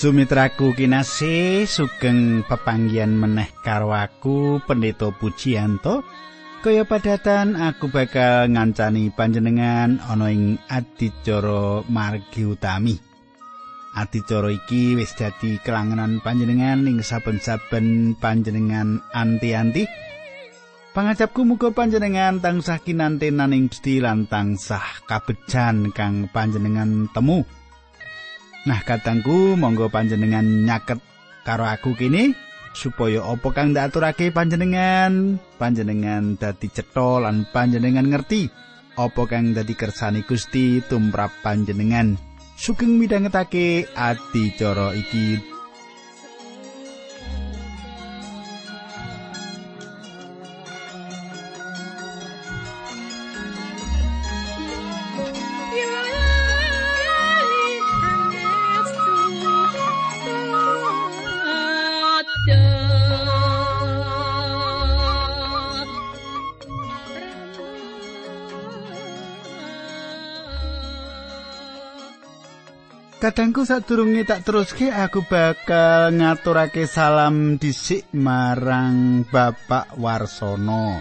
Sumitraku kinasih sugeng pepanggian meneh karo aku Pendeta Pujianto. Kaya padatan aku bakal ngancani panjenengan ana ing adicara margi utami. Adicara iki wis dadi kelangenan panjenengan ing saben-saben panjenengan anti-anti. Pangajapku muga panjenengan tansah kinantenan ing Gusti lan tansah kabejan kang panjenengan temu. Nah, katangku monggo panjenengan nyaket karo aku kini supaya apa kang ndaturake panjenengan, panjenengan dadi cetha lan panjenengan ngerti apa kang dadi kersane Gusti tumrap panjenengan. Sugeng midhangetake adicara iki Kadangku sadurunge tak teruske aku bakal ngaturake salam dhisik marang Bapak Warsono.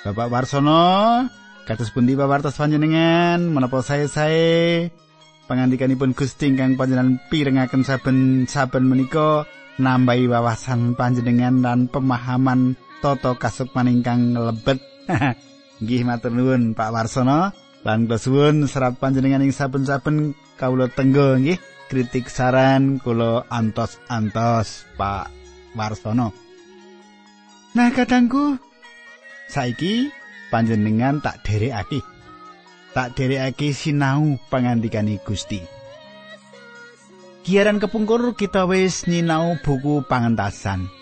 Bapak Warsono, kados pundi pawartos panjenengan menapa sae-sae pangandikanipun Gusti ingkang panjenengan pirengaken saben-saben menika nambahi wawasan panjenengan dan pemahaman tata kasukman ingkang lebet. Nggih matur nuwun Pak Warsono. Lan kula suwun serat panjenengan ing saben-saben kawula tenggo nggih kritik saran kula antos-antos Pak Warsono. Nah kadangku saiki panjenengan tak dherekake. Tak dherekake sinau pangandikane Gusti. Kiaran kepungkur kita wis nyinau buku pangentasan.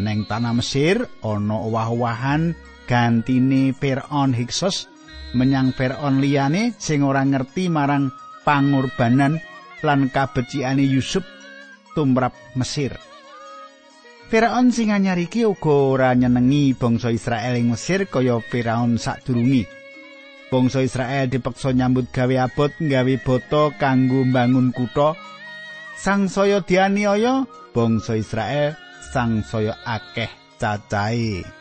Neng tanah Mesir ana owah-owahan gantine Firaun Hiksos menyang Firaun liyane sing ora ngerti marang pangorbanan lan kabeciane Yusuf tumrap Mesir. Firaun sing anyar iki uga ora nyenengi bangsa Israel ing Mesir kaya Firaun sadurungi. Bangsa Israel dipeksa nyambut gawe abot gawe boto kanggo mbangun kutha. Sang saya dianiaya bangsa Israel sang saya akeh cacahe.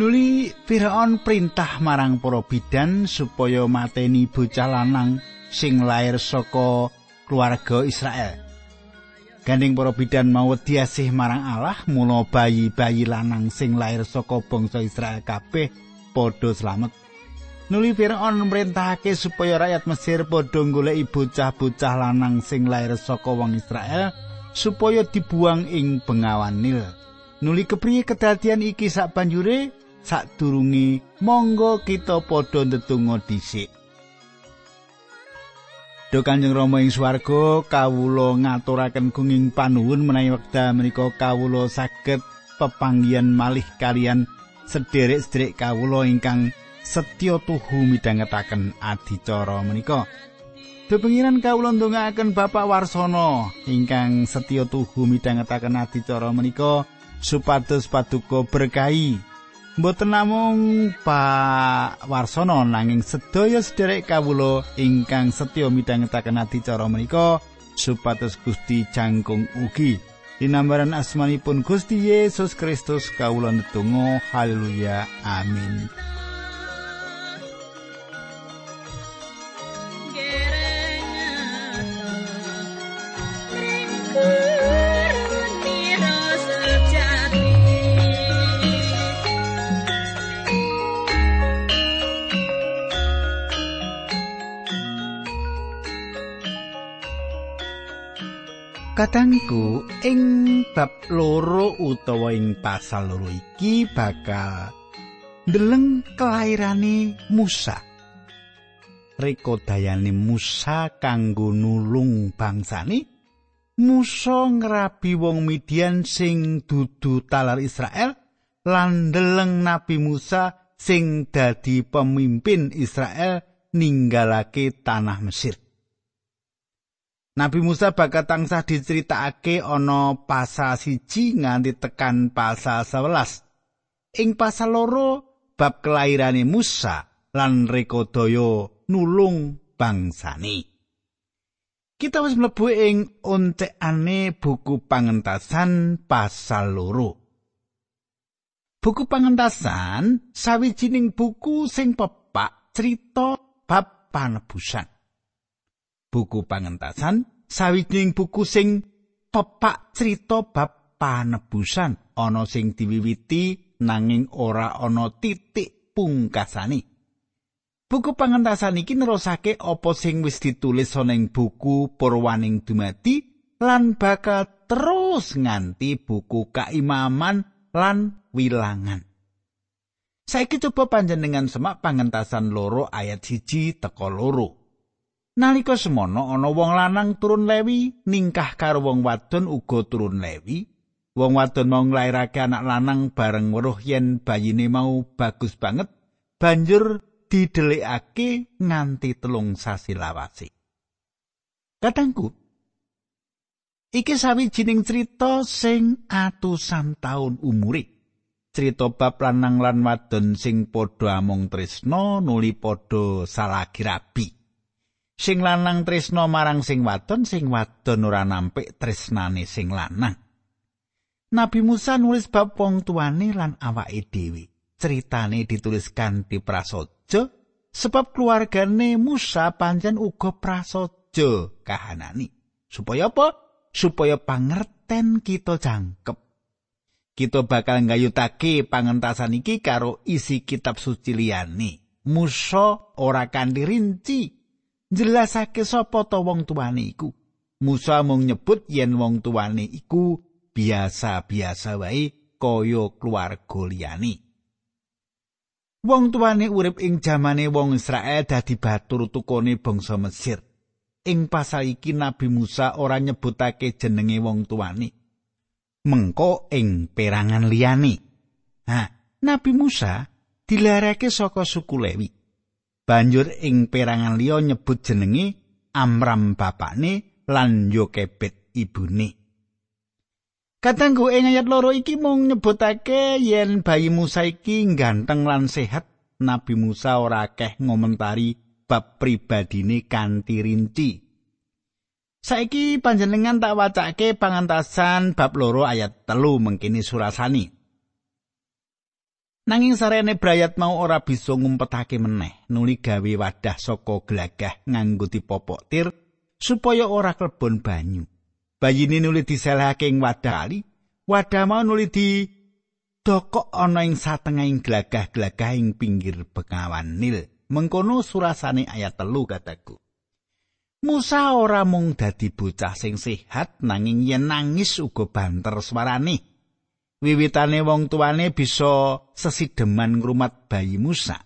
Nuli Firaun perintah marang para bidan supaya mateni bocah lanang sing lair saka keluarga Israel. Gandeng para bidan mau diasih marang Allah mula bayi-bayi lanang sing lair saka bangsa Israel kabeh padha slamet. Nuli Firaun merintahake supaya rakyat Mesir padha goleki bocah-bocah lanang sing lair saka wong Israel supaya dibuang ing bengawan Nil. Nuli kepriye kedadian iki sak banjure sadurunge monggo kita padha ndedonga dhisik. Duh Kanjeng Rama ing swarga kawula ngaturaken gunging panuwun menawi wekdal menika kawula saged pepanggihan malih kalian sederek-sederek kawula ingkang setya tuhu midhangetaken adicara menika. Pengiran kawula ndongaaken Bapak Warsono ingkang setya tuhu midhangetaken adicara menika supados paduka berkahi Mboten namung Pak Warsono nanging sedaya sederek kawula ingkang setya midhangetaken adicara menika supados Gusti jangkung ugi. Dinambaran asmanipun Gusti Yesus Kristus kawula netunggal haleluya amin. Kadangku ing bab loro utawa ing pasal loro iki bakal ndeleng kelairane Musa. Rekodayane Musa kanggo nulung bangsane. Musa ngrabi wong Midian sing dudu talar Israel lan ndeleng Nabi Musa sing dadi pemimpin Israel ninggalake tanah Mesir. Nabi Musa bakal tansah diceritakake ana pasal siji nganti tekan pasal 11. Ing pasal loro bab kelairane Musa lan rekodaya nulung bangsane. Kita wis mlebu ing ontekane buku pangentasan pasal loro. Buku pangentasan sawijining buku sing pepak cerita bab panebusan. Buku pangentasan sawijining buku sing pepak cerita bab panebusan ana sing diwiwiti nanging ora ana titik pungkasane. Buku pangentasan iki nerusake apa sing wis ditulis ana ing buku Purwaning Dumadi lan bakal terus nganti buku Kaimaman lan Wilangan. Saiki coba panjenengan semak pangentasan loro ayat siji teko loro. Nalika semono ana wong lanang turun lewi ningkah karo wong wadon uga turun lewi. Wong wadon mau nglairake anak lanang bareng weruh yen bayine mau bagus banget banjur didelikake nganti telung sasi lawase. Kadangku, iki sawijining cerita sing atusan taun umure. Cerita bab lanang lan wadon sing padha among tresno nuli padha salagi rabi. Sing lanang tresno marang sing wadon, sing wadon ora nampik tresnane sing lanang. Nabi Musa nulis bab wong tuane lan awake dhewe. Ceritane ditulis kanthi prasaja sebab keluargane Musa pancen uga prasaja kahanani. Supaya apa? Supaya pangerten kita jangkep. Kita bakal nggayutake pangentasan iki karo isi kitab suci liyane. Musa ora kanthi rinci jelasake sapa to wong tuane iku. Musa mung nyebut yen wong tuane iku biasa-biasa wae kaya keluarga liyane. Wong tuane urip ing jamane wong Israel dadi batur tukone bangsa Mesir. Ing pasal iki Nabi Musa ora nyebutake jenenge wong tuane. Mengko ing perangan liyane. Ha, Nabi Musa dilarake saka suku Lewi. Banjur ing perangan liya nyebut jenenge Amram bapakne lan Yokebet ibune. Katanggu ing ayat loro iki mung nyebutake yen bayi Musa iki ganteng lan sehat. Nabi Musa ora akeh ngomentari bab pribadine kanthi rinci. Saiki panjenengan tak wacake pangantasan bab loro ayat telu mengkini surasani. Nanging sarene brayat mau ora bisa ngumpetake meneh, nuli gawe wadah saka glagah nganggo dipopok tir supaya ora klebon banyu. bayine nuli diselehake ing wadah kali wadah mau nuli di dokok ana ing satengahing glagah-glagah ing pinggir Bengawan Nil. Mengkono surasane ayat telu kataku. Musa ora mung dadi bocah sing sehat nanging yen nangis uga banter swarane wiwitane wong tuane bisa sesideman ngrumat bayi Musa.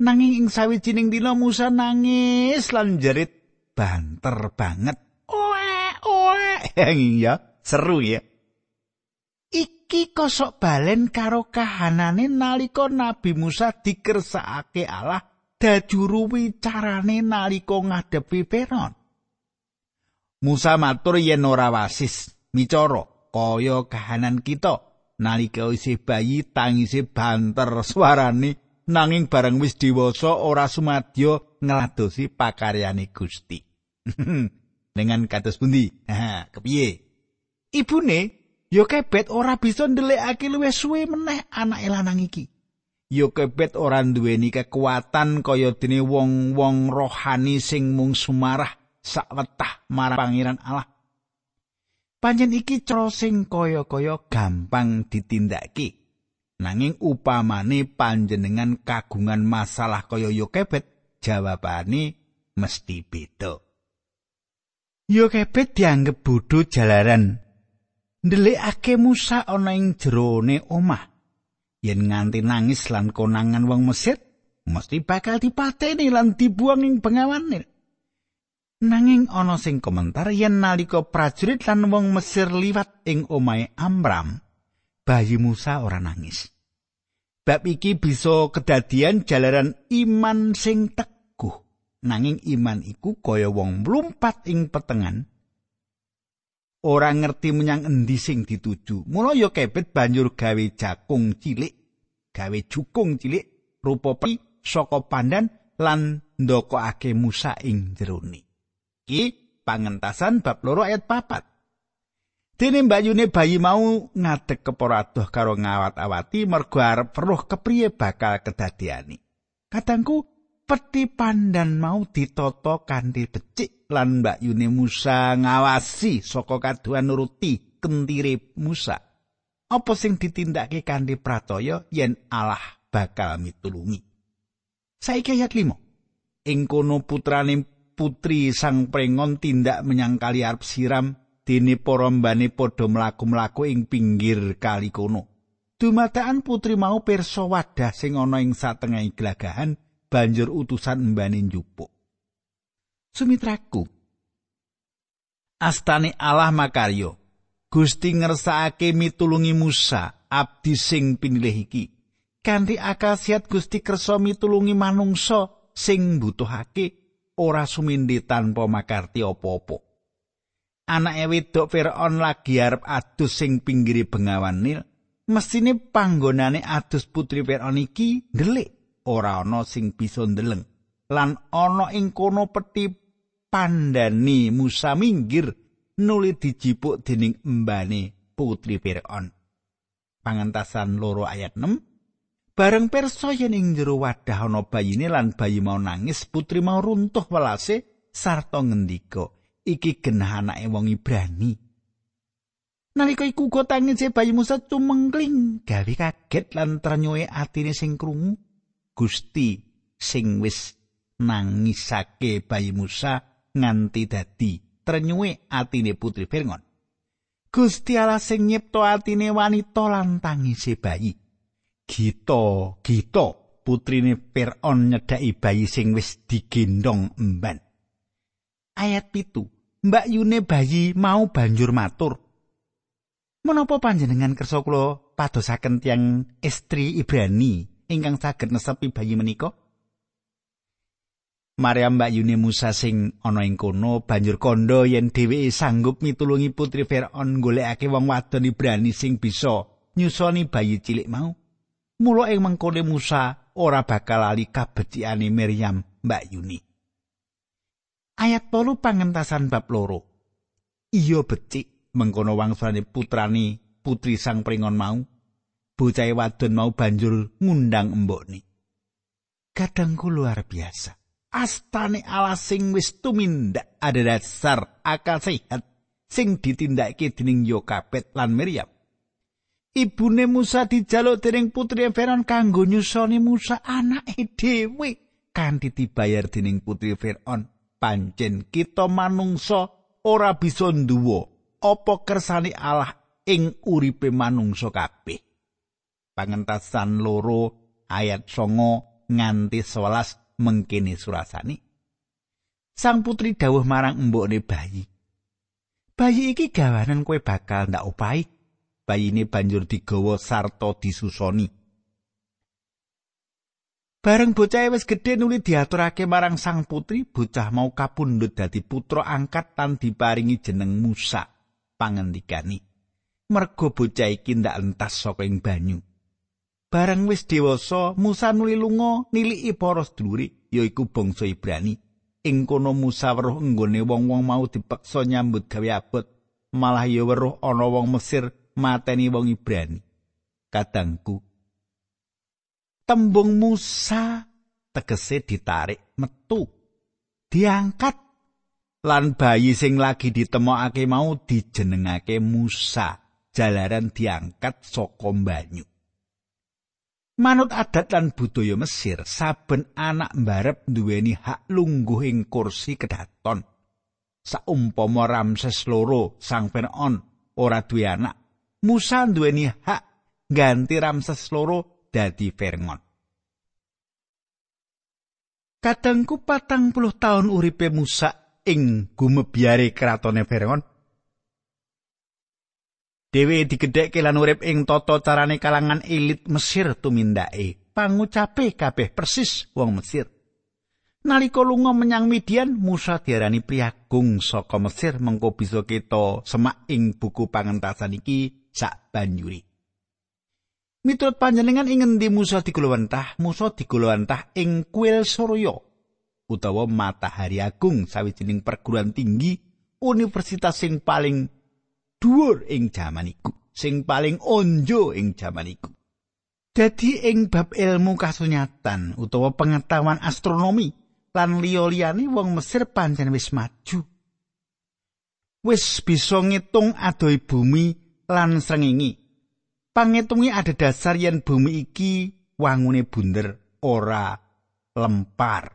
Nanging ing sawijining dina Musa nangis lan jerit banter banget. Ya seru ya iki kosok balen karo kahanane nalika Nabi Musa dikersakake Allah dajuru wicarane nalika ngadepi Peron Musa matur yen ora wasis micara kaya kahanan kita nalika isih bayi tangise banter suarane nanging bareng wis dewasa ora sumadya ngladosi pakaryane Gusti dengan kados pundi? Ha, kepiye? Ibune yo kebet ora bisa ndelikake luwih suwe meneh anak lanang iki. Yo kebet ora duweni kekuatan kaya dene wong-wong rohani sing mung sumarah sakwetah marang pangeran Allah. Panjen iki cara sing kaya-kaya gampang ditindakake. Nanging upamane panjenengan kagungan masalah kaya yo kebet, jawabane mesti beda. Yo kepet dianggep bodho jalaran. Ndelikake Musa ana ing jerone omah. Yen nganti nangis lan konangan wong Mesir, mesti bakal dipateni lan dibuang ing bengawan Nanging ana sing komentar yen nalika prajurit lan wong Mesir liwat ing omahe Amram, bayi Musa ora nangis. Bab iki bisa kedadian jalaran iman sing tek nanging iman iku kaya wong mlumpat ing petengan. Ora ngerti menyang endi sing dituju. Mula ya kebet banjur gawe jakung cilik gawe jukung cilik rupa pi saka pandan lan ndokokake Musa ing jerone iki Pangentasan bab loro ayat papat. Dene mbayune bayi mau ngadeg kepara karo ngawat-awati mergo arep weruh kepriye bakal kedadiani. Kadangku peti pandan mau ditata kanthi becik lan Mbak Yune Musa ngawasi saka kaduan nuruti kentire Musa. Apa sing ditindakake kanthi pratoya yen Allah bakal mitulungi. Saiki ayat 5. Ing kono putrane putri sang prengon tindak menyang kali arep siram dene para mbane padha mlaku-mlaku ing pinggir kali kono. Dumadakan putri mau pirsa wadah sing ana ing satengahing glagahan banjur utusan mbane njupuk. Sumitraku. Astane Allah makaryo. Gusti ngersakake mitulungi Musa, abdi sing pinilih iki. Kanthi akal siat Gusti kersa mitulungi manungsa sing butuhake ora sumindi tanpa makarti apa-apa. anake wedok Firaun lagi arep adus sing pinggiri bengawan Nil, mesine panggonane adus putri Firaun iki ndelik ora ana sing bisa ndeleng. Lan ana ing kono peti pandani Musa minggir nuli dijipuk dening embane putri Firaun. Pangentasan loro ayat 6 Bareng perso yen ing jero wadah ana bayine lan bayi mau nangis, putri mau runtuh welase sarta ngendika, iki genah anake wong Ibrani. Nalika iku uga tangise bayi Musa tumengkling gawe kaget lan trenyuhe atine sing krungu. Gusti sing wis nangisake bayi Musa nganti dadi trenyuhe atine putri Firgon. Gusti Allah sing nyipta atine wanita lan tangise bayi. Gito, Gito, putrine Fir'aun nyedhaki bayi sing wis digendong emban. Ayat pitu. Mbak Yune bayi mau banjur matur. Menapa panjenengan kersa kula padosaken tiyang istri Ibrani ingkang saged nesepi bayi menika? Maryam Mbak Yune Musa sing ana ing kono banjur kandha yen dheweke sanggup mitulungi putri Firaun golekake wong wadon Ibrani sing bisa nyusoni bayi cilik mau. Mula ing mengkone Musa ora bakal lali kabecikane Maryam Mbak Yuni. ayat polu pangentasan bab loro. Iyo becik mengkono wangsane putrani putri sang pringon mau. Bocah wadon mau banjur ngundang embokne. Kadangku luar biasa. Astane ala sing wis tumindak ada dasar akal sehat sing ditindakake dening Yokabet lan Miriam. Ibune Musa dijaluk dening putri Firaun kanggo nyusoni Musa anake dhewe kanthi dibayar dening putri Firaun pancen kita manungsa ora bisa nduwa apa kersane Allah ing uripe manungsa kabeh. Pangentasan loro ayat songo nganti 11 mengkene surasani. Sang putri dawuh marang embokne bayi. Bayi iki gawanan kue bakal ndak upahi. Bayi ini banjur digawa sarta disusoni. Bareng bocah wis gedhe nuli diaturake marang sang putri, bocah mau kapundhut dadi putra angkat tan diparingi jeneng Musa. Pangendikani, mergo bocah iki ndak entas saka ing banyu. Bareng wis dewasa, Musa nuli lunga niliki para sedulure, yaiku bangsa Ibrani. Ing kono Musa weruh enggone wong-wong mau dipeksa nyambut gawe abot, malah ya weruh ana wong Mesir mateni wong Ibrani. Kadangku, tembung Musa tegese ditarik metu diangkat lan bayi sing lagi ditemokake mau dijenengake Musa jalaran diangkat saka banyu Manut adat lan budaya Mesir, saben anak mbarep duweni hak lungguh ing kursi kedaton. Saumpama Ramses loro sang Firaun ora duwe anak, Musa duweni hak ganti Ramses loro dadi Firngon. Kadangku patang puluh tahun uripe Musa ing gumebyare kratone Firngon. Dewe digedhekke lan urip ing tata carane kalangan elit Mesir tumindake. Pangucape kabeh persis wong Mesir. Nalika lunga menyang Midian, Musa diarani priagung saka Mesir mengko bisa kita semak ing buku pangentasan iki sak banjuri. Miturut panjenengan ing ngendi Musa digulawentah? Musa digulawentah ing kuil Surya utawa matahari agung sawijining perguruan tinggi universitas sing paling dhuwur ing jaman iku, sing paling onjo ing jaman iku. Dadi ing bab ilmu kasunyatan utawa pengetahuan astronomi lan liya-liyane wong Mesir pancen wis maju. Wis bisa ngitung adoh bumi lan srengenge. Pangitunge ada dasar yen bumi iki wangune bunder ora lempar.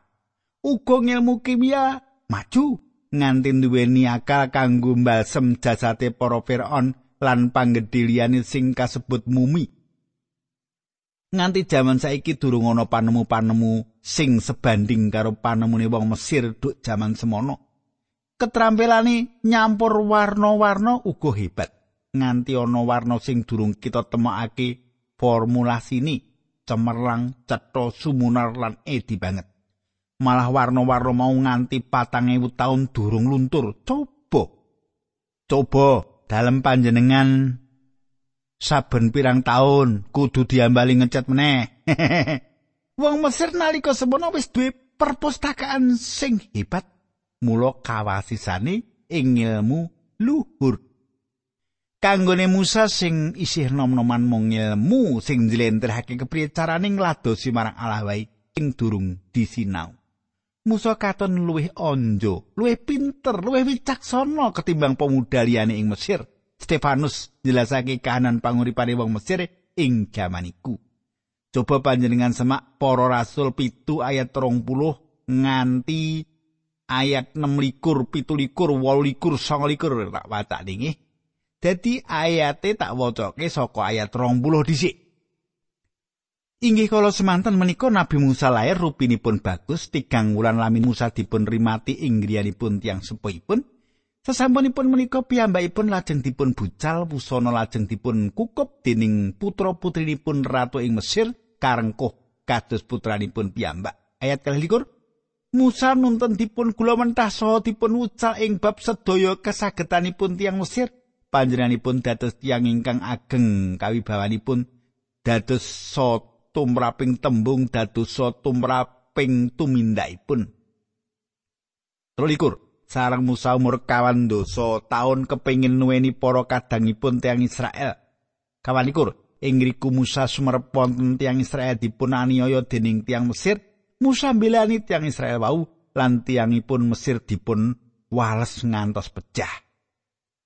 Uga ilmu kimia maju nganti duweni akal kanggo mbalsem jasate para Firaun lan panggedhe liyane sing kasebut mumi. Nganti jaman saiki durung ana panemu-panemu sing sebanding karo panemune wong Mesir duk jaman semono. Keterampilane nyampur warna-warna uga hebat. Nganti ana warna sing durung kita temokake formulasine cemerlang, cetha, sumunar lan edi banget. malah warna-warna mau nganti patang ewu tahun durung luntur. Coba. Coba dalam panjenengan saben pirang tahun kudu diambali ngecat meneh. Wong Mesir nalika semono wis duwe perpustakaan sing hebat. Mula kawasisane ing ilmu luhur. Kanggone Musa sing isih nom-noman mung ilmu sing njlentrehake kepriye carane ngladosi marang Allah wae ing durung disinau. Musa katon luwih onjo, luwih pinter, luwih wicaksana ketimbang pemuda liyane ing Mesir. Stefanus jelasake kahanan panguripane wong Mesir ing jaman iku. Coba panjenengan semak para rasul pitu ayat rong puluh nganti ayat 6 likur, pitu likur, wol likur, song likur, tak watak nih. Jadi ayatnya tak wocoke saka ayat rong puluh disik. Inggih kala semanten menika Nabi Musa lahir rupinipun bagus tigang wulan lamin Musa dipun rimati ing griyanipun tiang sepuhipun. Sesampunipun menika piyambakipun lajeng dipun bucal busana lajeng dipun kukup dening putra putrinipun ratu ing Mesir karengkuh kados putranipun piyambak. Ayat kalikur Musa nuntun dipun kula mentah saha dipun wucal ing bab sedaya kesagetanipun tiang Mesir panjenenganipun dados tiang ingkang ageng kawibawanipun dados so tumraping tembung dadosa tumraping tumindakipun. Rolikur, sarang Musa umur kawan dosa tahun kepingin nuweni para kadangipun tiang Israel. Kawanikur, ingriku Musa sumerep wonten tiang Israel dipun aniaya dening tiang Mesir. Musa bilani tiang Israel wau lan tiangipun Mesir dipun wales ngantos pecah.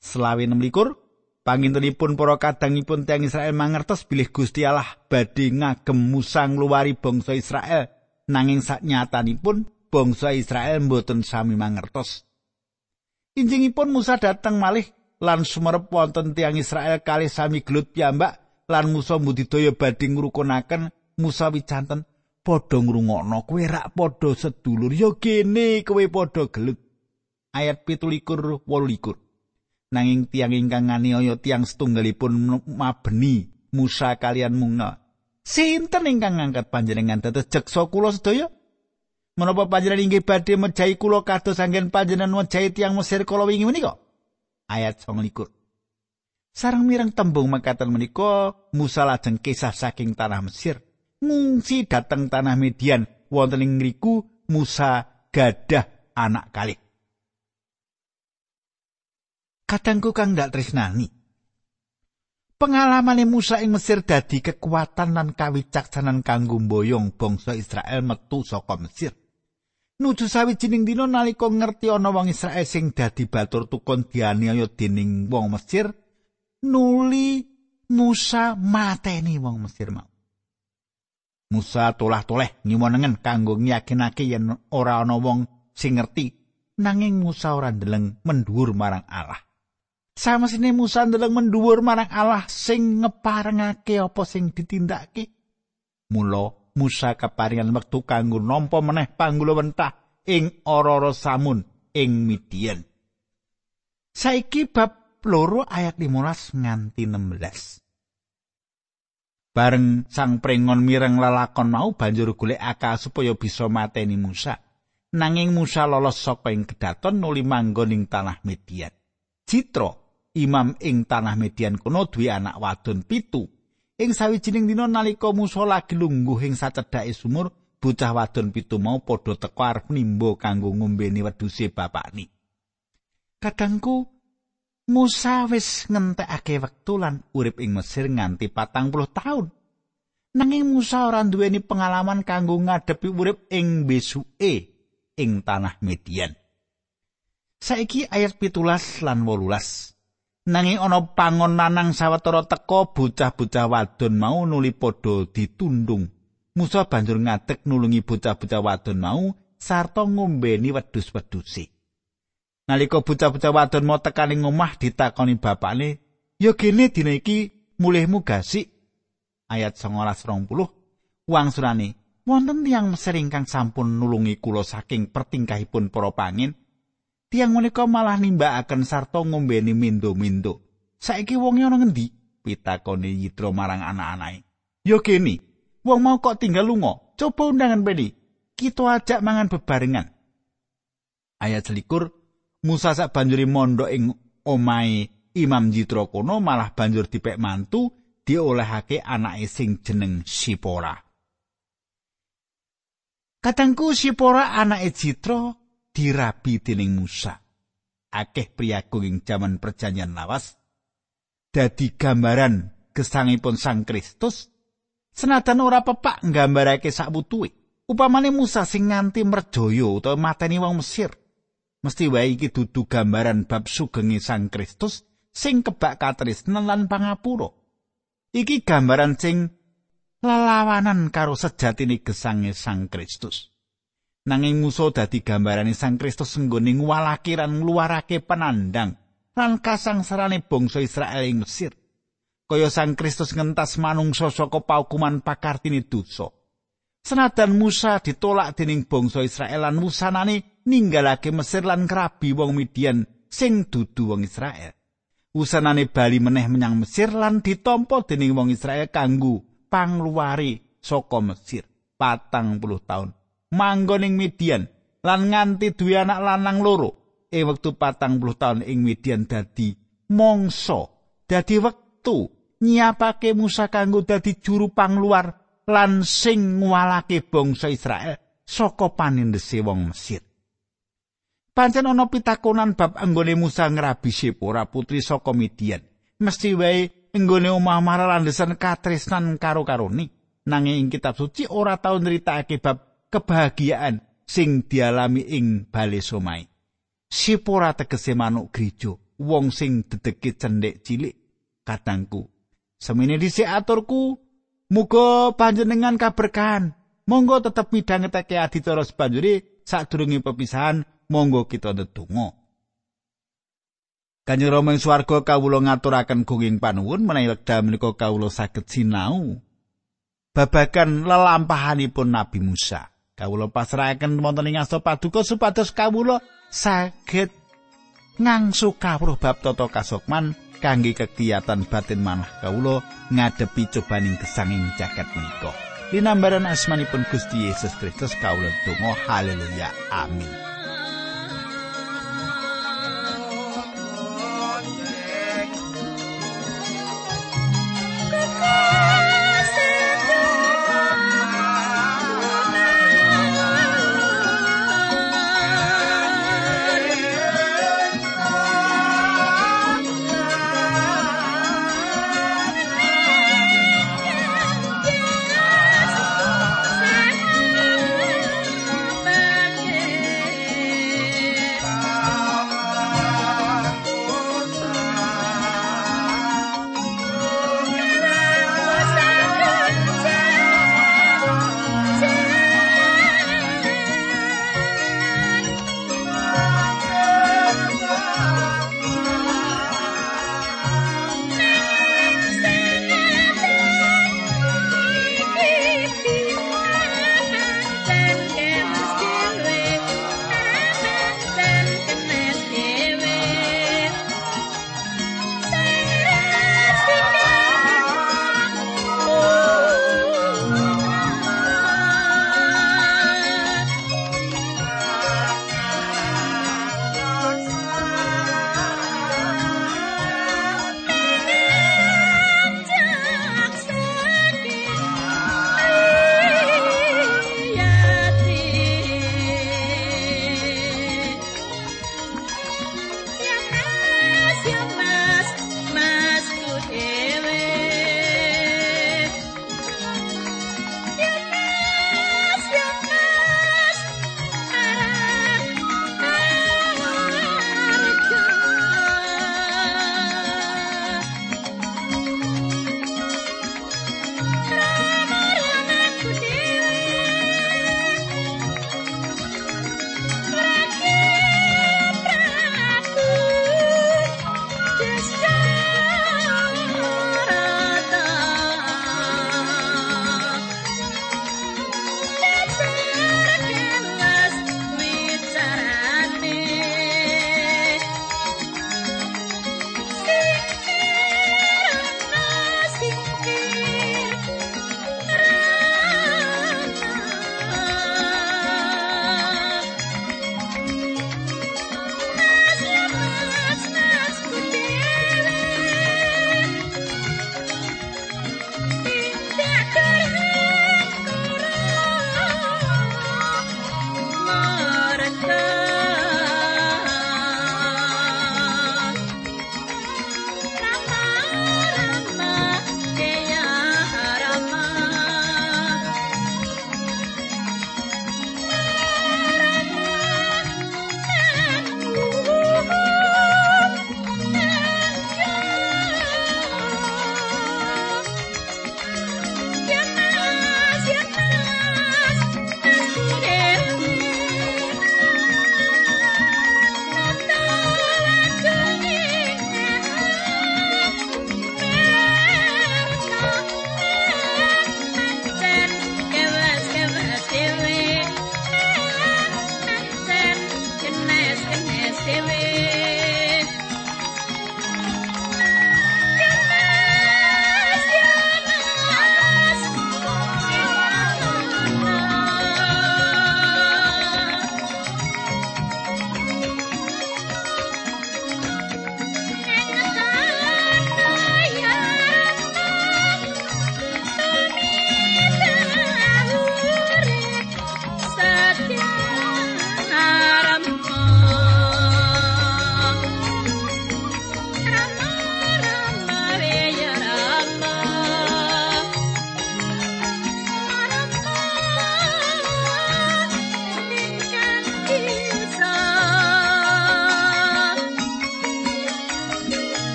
Selawi 6 likur, Pangintenipun para kadangipun tiyang Israel mangertos bilih Gusti Allah badhe ngagem Musa ngluwari bangsa Israel nanging saknyatanipun bangsa Israel mboten sami mangertos. Injingipun Musa dateng malih lan sumerep wonten tiyang Israel kali sami gelut piyambak lan Musa mbudidaya badhe ngrukunaken Musa wicanten padha ngrungokno kowe rak padha sedulur ya kene kowe padha gelut. Ayat 17 18 nanging tiang ingkang nganiaya tiang setunggalipun mabeni Musa kalian Munga. Sinten ingkang ngangkat panjenengan dados jeksa kula sedaya? Menapa panjenengan inggih badhe mejahi kula kados anggen panjenengan mejahi tiang Mesir kala wingi menika? Ayat 29. Sarang mireng tembung mekaten menika Musa lajeng kisah saking tanah Mesir ngungsi dateng tanah Median wonten ing ngriku Musa gadah anak kalih. Kadangku kang ndak tresnani. Pengalamane Musa ing Mesir dadi kekuatan lan kawicaksanan kanggo mboyong bangsa Israel metu saka Mesir. Nuju sawijining dina nalika ngerti ana wong Israel sing dadi batur tukon dianiaya dening wong Mesir, nuli Musa mateni wong Mesir mau. Musa tolah-toleh ngimonengen kanggo nyakinake yen ora ana wong sing ngerti nanging Musa ora ndeleng mendhuwur marang Allah. Samesine Musa ndeleng mendhuwur marang Allah sing ngeparengake apa sing ditindakake. Mula Musa keparingan wektu kanggo nampa meneh panggula wentah ing ora samun ing Midian. Saiki bab loro ayat 15 nganti 16. Bareng sang prengon mireng lelakon mau banjur golek akal supaya bisa mateni Musa. Nanging Musa lolos saka ing kedaton nuli manggon ing tanah Midian. Citra imam ing tanah Median kuno duwe anak wadon pitu. Ing sawijining dina nalika Musa lagi lungguh ing sacedhake sumur, bocah wadon pitu mau padha teka arep nimba kanggo ngombeni wedhuse bapakne. Kadangku Musa wis ngentekake wektu lan urip ing Mesir nganti patang puluh tahun. Nanging Musa ora duweni pengalaman kanggo ngadepi urip ing besuke ing tanah Median. Saiki ayat pitulas lan wolulas. Nanging ana pangon lanang sawetara teka bocah-bocah wadon mau nuli padha ditundung. Musa banjur ngadeg nulungi bocah-bocah wadon mau sarta ngombeni wedhus-wedhuse. Nalika bocah-bocah wadon mau tekan ing omah ditakoni bapakne, "Ya gene dina iki mulihmu gasik?" Ayat 19:20 Wangsulane, "Wonten tiyang Mesir ingkang sampun nulungi kula saking pertingkahipun para pangin. Tiang menika malah nimbakaken sarta ngombeni mindo-mindo. Saiki wonge ana ngendi?" pitakoni Yitro marang anak-anake. "Ya gene, wong mau kok tinggal lunga. Coba undangan pedi. Kita ajak mangan bebarengan." Ayat selikur Musa sak banjuri mondok ing omahe Imam Jitra kono malah banjur dipek mantu diolehake anake sing jeneng Sipora. Katangku Sipora anake Jitra dirabi dening Musa. Akeh priyagung ing jaman perjanjian lawas dadi gambaran gesangipun Sang Kristus senajan ora pepak nggambarake sak wutuhe. Upamane Musa sing nganti merjaya utawa mateni wong Mesir mesti wae iki dudu gambaran bab sugenge Sang Kristus sing kebak katresnan lan pangapura. Iki gambaran sing lalawanan karo sejatine gesange Sang Kristus. Nanging muso dadi gambarane Sang Kristus senggone ngwalake lan ngluarake penandang lan kasangsarane bangsa Israel ing Mesir. Kaya Sang Kristus ngentas manungsa saka paukuman pakartine dosa. Senajan Musa ditolak dening bangsa Israel lan wusanane ninggalake Mesir lan krabi wong Midian sing dudu wong Israel. Wusanane bali meneh menyang Mesir lan ditampa dening wong Israel kanggo pangluwari saka Mesir patang puluh tahun. Manggon ing Midian lan nganti duwe anak lanang loro. Ing wektu patang puluh tahun ing Midian dadi mongso. Dadi wektu nyiapake Musa kanggo dadi juru pangluar lan sing ngwalake bangsa Israel saka panindese wong Mesir. Pancen ana pitakonan bab anggone Musa ngrabi Sipora putri saka Midian. Mesti wae anggone omah marang landesan katresnan karo karone. Nanging ing kitab suci ora tau nritakake bab kebahagiaan sing dialami ing bale somai. Sipora tegese manuk gereja, wong sing dedeke cendhek cilik katangku. Semene dhisik aturku, muga panjenengan kaberkahan. Monggo tetep midhangetake adicara sebanjure sadurunge pepisahan monggo kita ndedonga. Kanjeng Rama ing swarga kawula ngaturaken gunging panuwun menawi wekdal menika kawula saged sinau babagan lelampahanipun Nabi Musa. Kawula pasrahaken wonten ing asta paduka supados kawula saged ngangsu kawruh bab tata kasukman kangge kegiatan batin manah kawula ngadepi cobaning gesanging jagat menika. Linambaran asmanipun Gusti Yesus Kristus kawula donga haleluya amin.